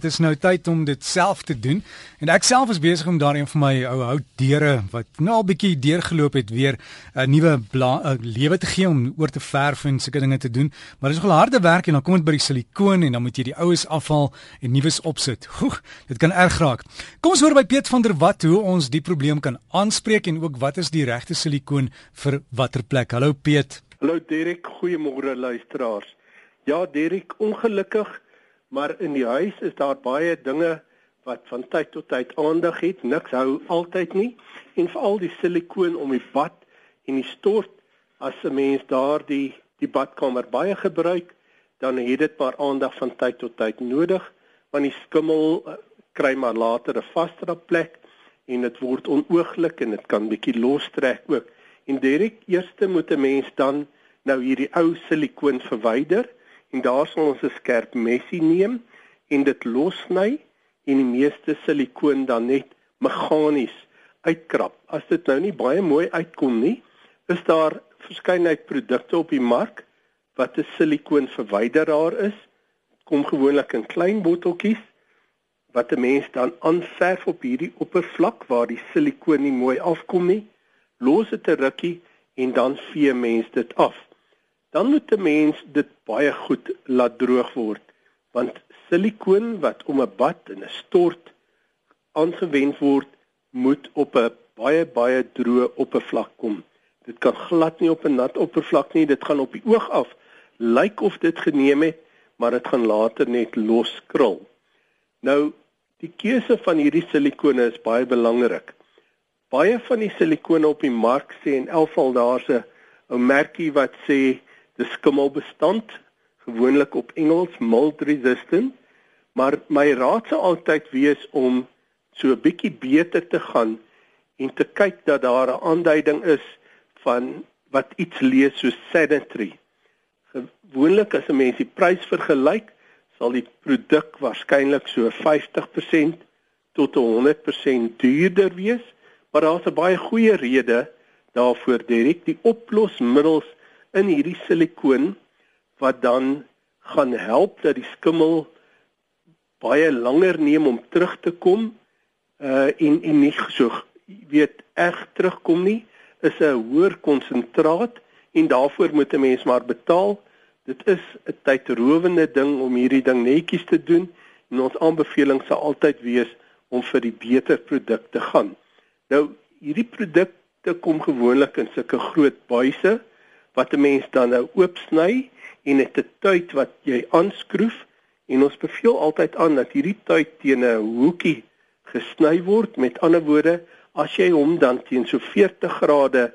Dit is nou tyd om dit self te doen en ek self is besig om daarin vir my ou hout deure wat nou al bietjie deurgeloop het weer 'n nuwe lewe te gee om oor te verf en sulke dinge te doen. Maar dit is nogal harde werk en dan kom dit by die silikoon en dan moet jy die oues afhaal en nuus opsit. Oeg, dit kan erg raak. Kom ons hoor by Piet van der Walt hoe ons die probleem kan aanspreek en ook wat is die regte silikoon vir watter plek. Hallo Piet. Hallo Derek, goeiemôre luisteraars. Ja Derek, ongelukkig maar in die huis is daar baie dinge wat van tyd tot tyd aandag het. Niks hou altyd nie en veral die silikoon om die bad en die stort as 'n mens daardie die badkamer baie gebruik, dan het dit maar aandag van tyd tot tyd nodig want die skimmel uh, kry maar later 'n vaster plek en dit word onooglik en dit kan bietjie lostrek ook. En direk eerste moet 'n mens dan nou hierdie ou silikoon verwyder en daar sal ons 'n skerp messie neem en dit lossny en die meeste silikoon dan net meganies uitkrap. As dit nou nie baie mooi uitkom nie, is daar verskeidenheid produkte op die mark wat 'n silikoon verwyderaar is. Kom gewoonlik in klein botteltjies wat 'n mens dan aanverf op hierdie oppervlak waar die silikoon nie mooi afkom nie. Los dit 'n rukkie en dan vee mens dit af dan moet 'n mens dit baie goed laat droog word want silikoon wat om 'n bad en 'n stort aangewend word moet op 'n baie baie droë oppervlak kom. Dit kan glad nie op 'n nat oppervlak nie, dit gaan op die oog af lyk of dit geneem het, maar dit gaan later net loskrul. Nou die keuse van hierdie silikone is baie belangrik. Baie van die silikone op die mark sê en elfal daar's 'n 'n merkie wat sê dis skimmelbestand gewoonlik op Engels mold resistant. Maar my raad sou altyd wees om so 'n bietjie beter te gaan en te kyk dat daar 'n aanduiding is van wat iets lees so sanitary gewoonlik as 'n mens die prys vergelyk sal die produk waarskynlik so 50% tot 100% duurder wees. Maar daar's 'n baie goeie rede daarvoor direk die oplosmiddels in hierdie silikoon wat dan gaan help dat die skimmel baie langer neem om terug te kom uh en en nie so weet erg terugkom nie is 'n hoër konsentraat en daarvoor moet 'n mens maar betaal. Dit is 'n tydrowende ding om hierdie ding netjies te doen en ons aanbeveling sal altyd wees om vir die beter produk te gaan. Nou hierdie produkte kom gewoonlik in sulke groot buise wat 'n mens dan nou oopsny en dit 'n tuit wat jy aanskroef en ons beveel altyd aan dat hierdie tuit teen 'n hoekie gesny word. Met ander woorde as jy hom dan teen so 40 grade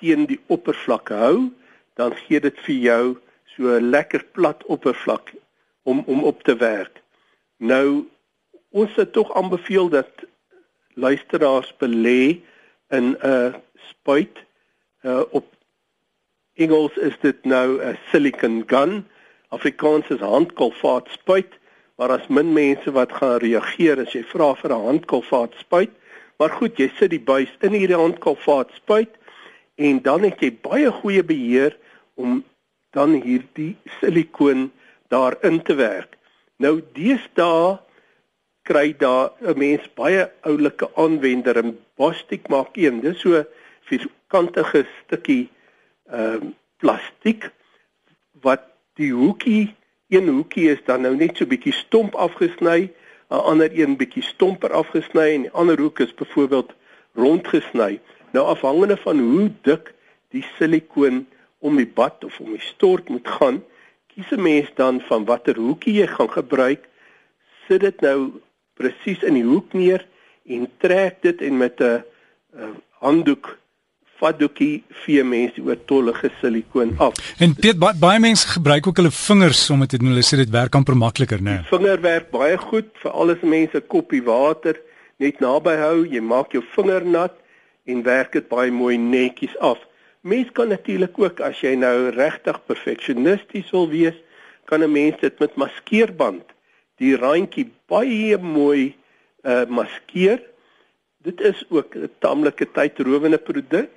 teen die oppervlak hou dan gee dit vir jou so 'n lekker plat oppervlak om om op te werk. Nou ons het tog aanbeveel dat luisteraars belê in 'n spuit uh, op Engels is dit nou 'n silicon gun. Afrikaans is handkolfaat spuit, maar as min mense wat gaan reageer as jy vra vir 'n handkolfaat spuit. Maar goed, jy sit die buis in hierdie handkolfaat spuit en dan het jy baie goeie beheer om dan hierdie silikoon daarin te werk. Nou deesdae kry daar 'n mens baie oulike aanwender en Bostik maak een. Dis so vierkantige stukkie ehm uh, plastiek wat die hoekie een hoekie is dan nou net so bietjie stomp afgesny, 'n ander een bietjie stomper afgesny en die ander hoek is byvoorbeeld rond gesny. Nou afhangende van hoe dik die silikoon om die bad of om die stort moet gaan, kies 'n mens dan van watter hoekie jy gaan gebruik. Sit dit nou presies in die hoek neer en trek dit en met 'n handdoek fatdoekie vee mense oor tollige silikoon af. En Piet baie, baie mense gebruik ook hulle vingers om dit te doen. Hulle sê dit werk amper makliker, né? Nee. Vinger werk baie goed vir alles mense koppie water net naby hou. Jy maak jou vinger nat en werk dit baie mooi netjies af. Mens kan natuurlik ook as jy nou regtig perfeksionisties wil wees, kan 'n mens dit met maskeerband die randjie baie mooi uh maskeer dit is ook 'n taamlike tydrowende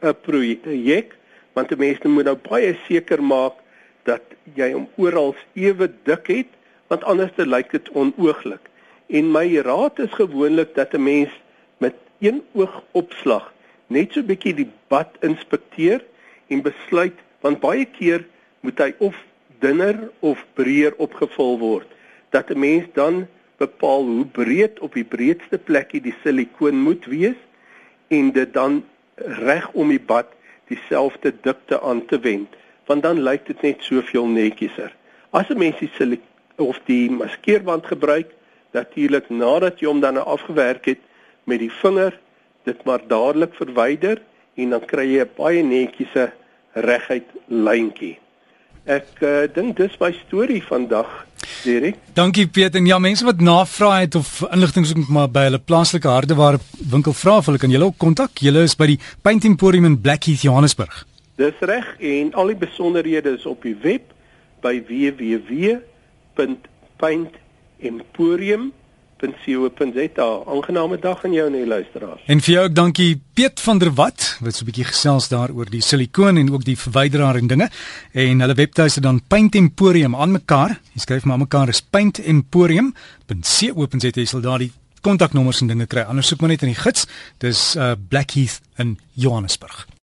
'n projek want die mense moet nou baie seker maak dat jy hom oral ewe dik het want anders lyk dit onooglik. En my raad is gewoonlik dat 'n mens met een oog opslag net so 'n bietjie die bad inspekteer en besluit want baie keer moet hy of dunner of breër opgevul word dat 'n mens dan bepaal hoe breed op die breedste plekkie die silikoon moet wees en dit dan reg om die bad dieselfde dikte aan te wend want dan lyk dit net soveel netjieser. As 'n mens die silikoon of die maskeerband gebruik natuurlik nadat jy hom dan nou afgewerk het met die vinger dit maar dadelik verwyder en dan kry jy 'n baie netjiese reguit lyntjie. Ek uh, dink dis my storie vandag, Derek. Dankie Piet en ja mense wat navraag het of inligting soek maar by hulle plaaslike hardeware winkel vra of hulle kan julle ook kontak. Julle is by die Paint Emporium in Blackheath, Johannesburg. Dis reg en al die besonderhede is op die web by www.paintemporium.com www.co.za. Aangename dag aan jou en die luisteraars. En vir jou ook dankie Piet van der Walt wat so 'n bietjie gesels daar oor die silikoon en ook die verwyderaar en dinge. En hulle webtuiste dan Paint Emporium aan mekaar. Jy skryf maar aan mekaar is paintemporium.co.za. Jy sal daar die kontaknommers en dinge kry. Anders soek maar net in die gids. Dis uh Blackheath in Johannesburg.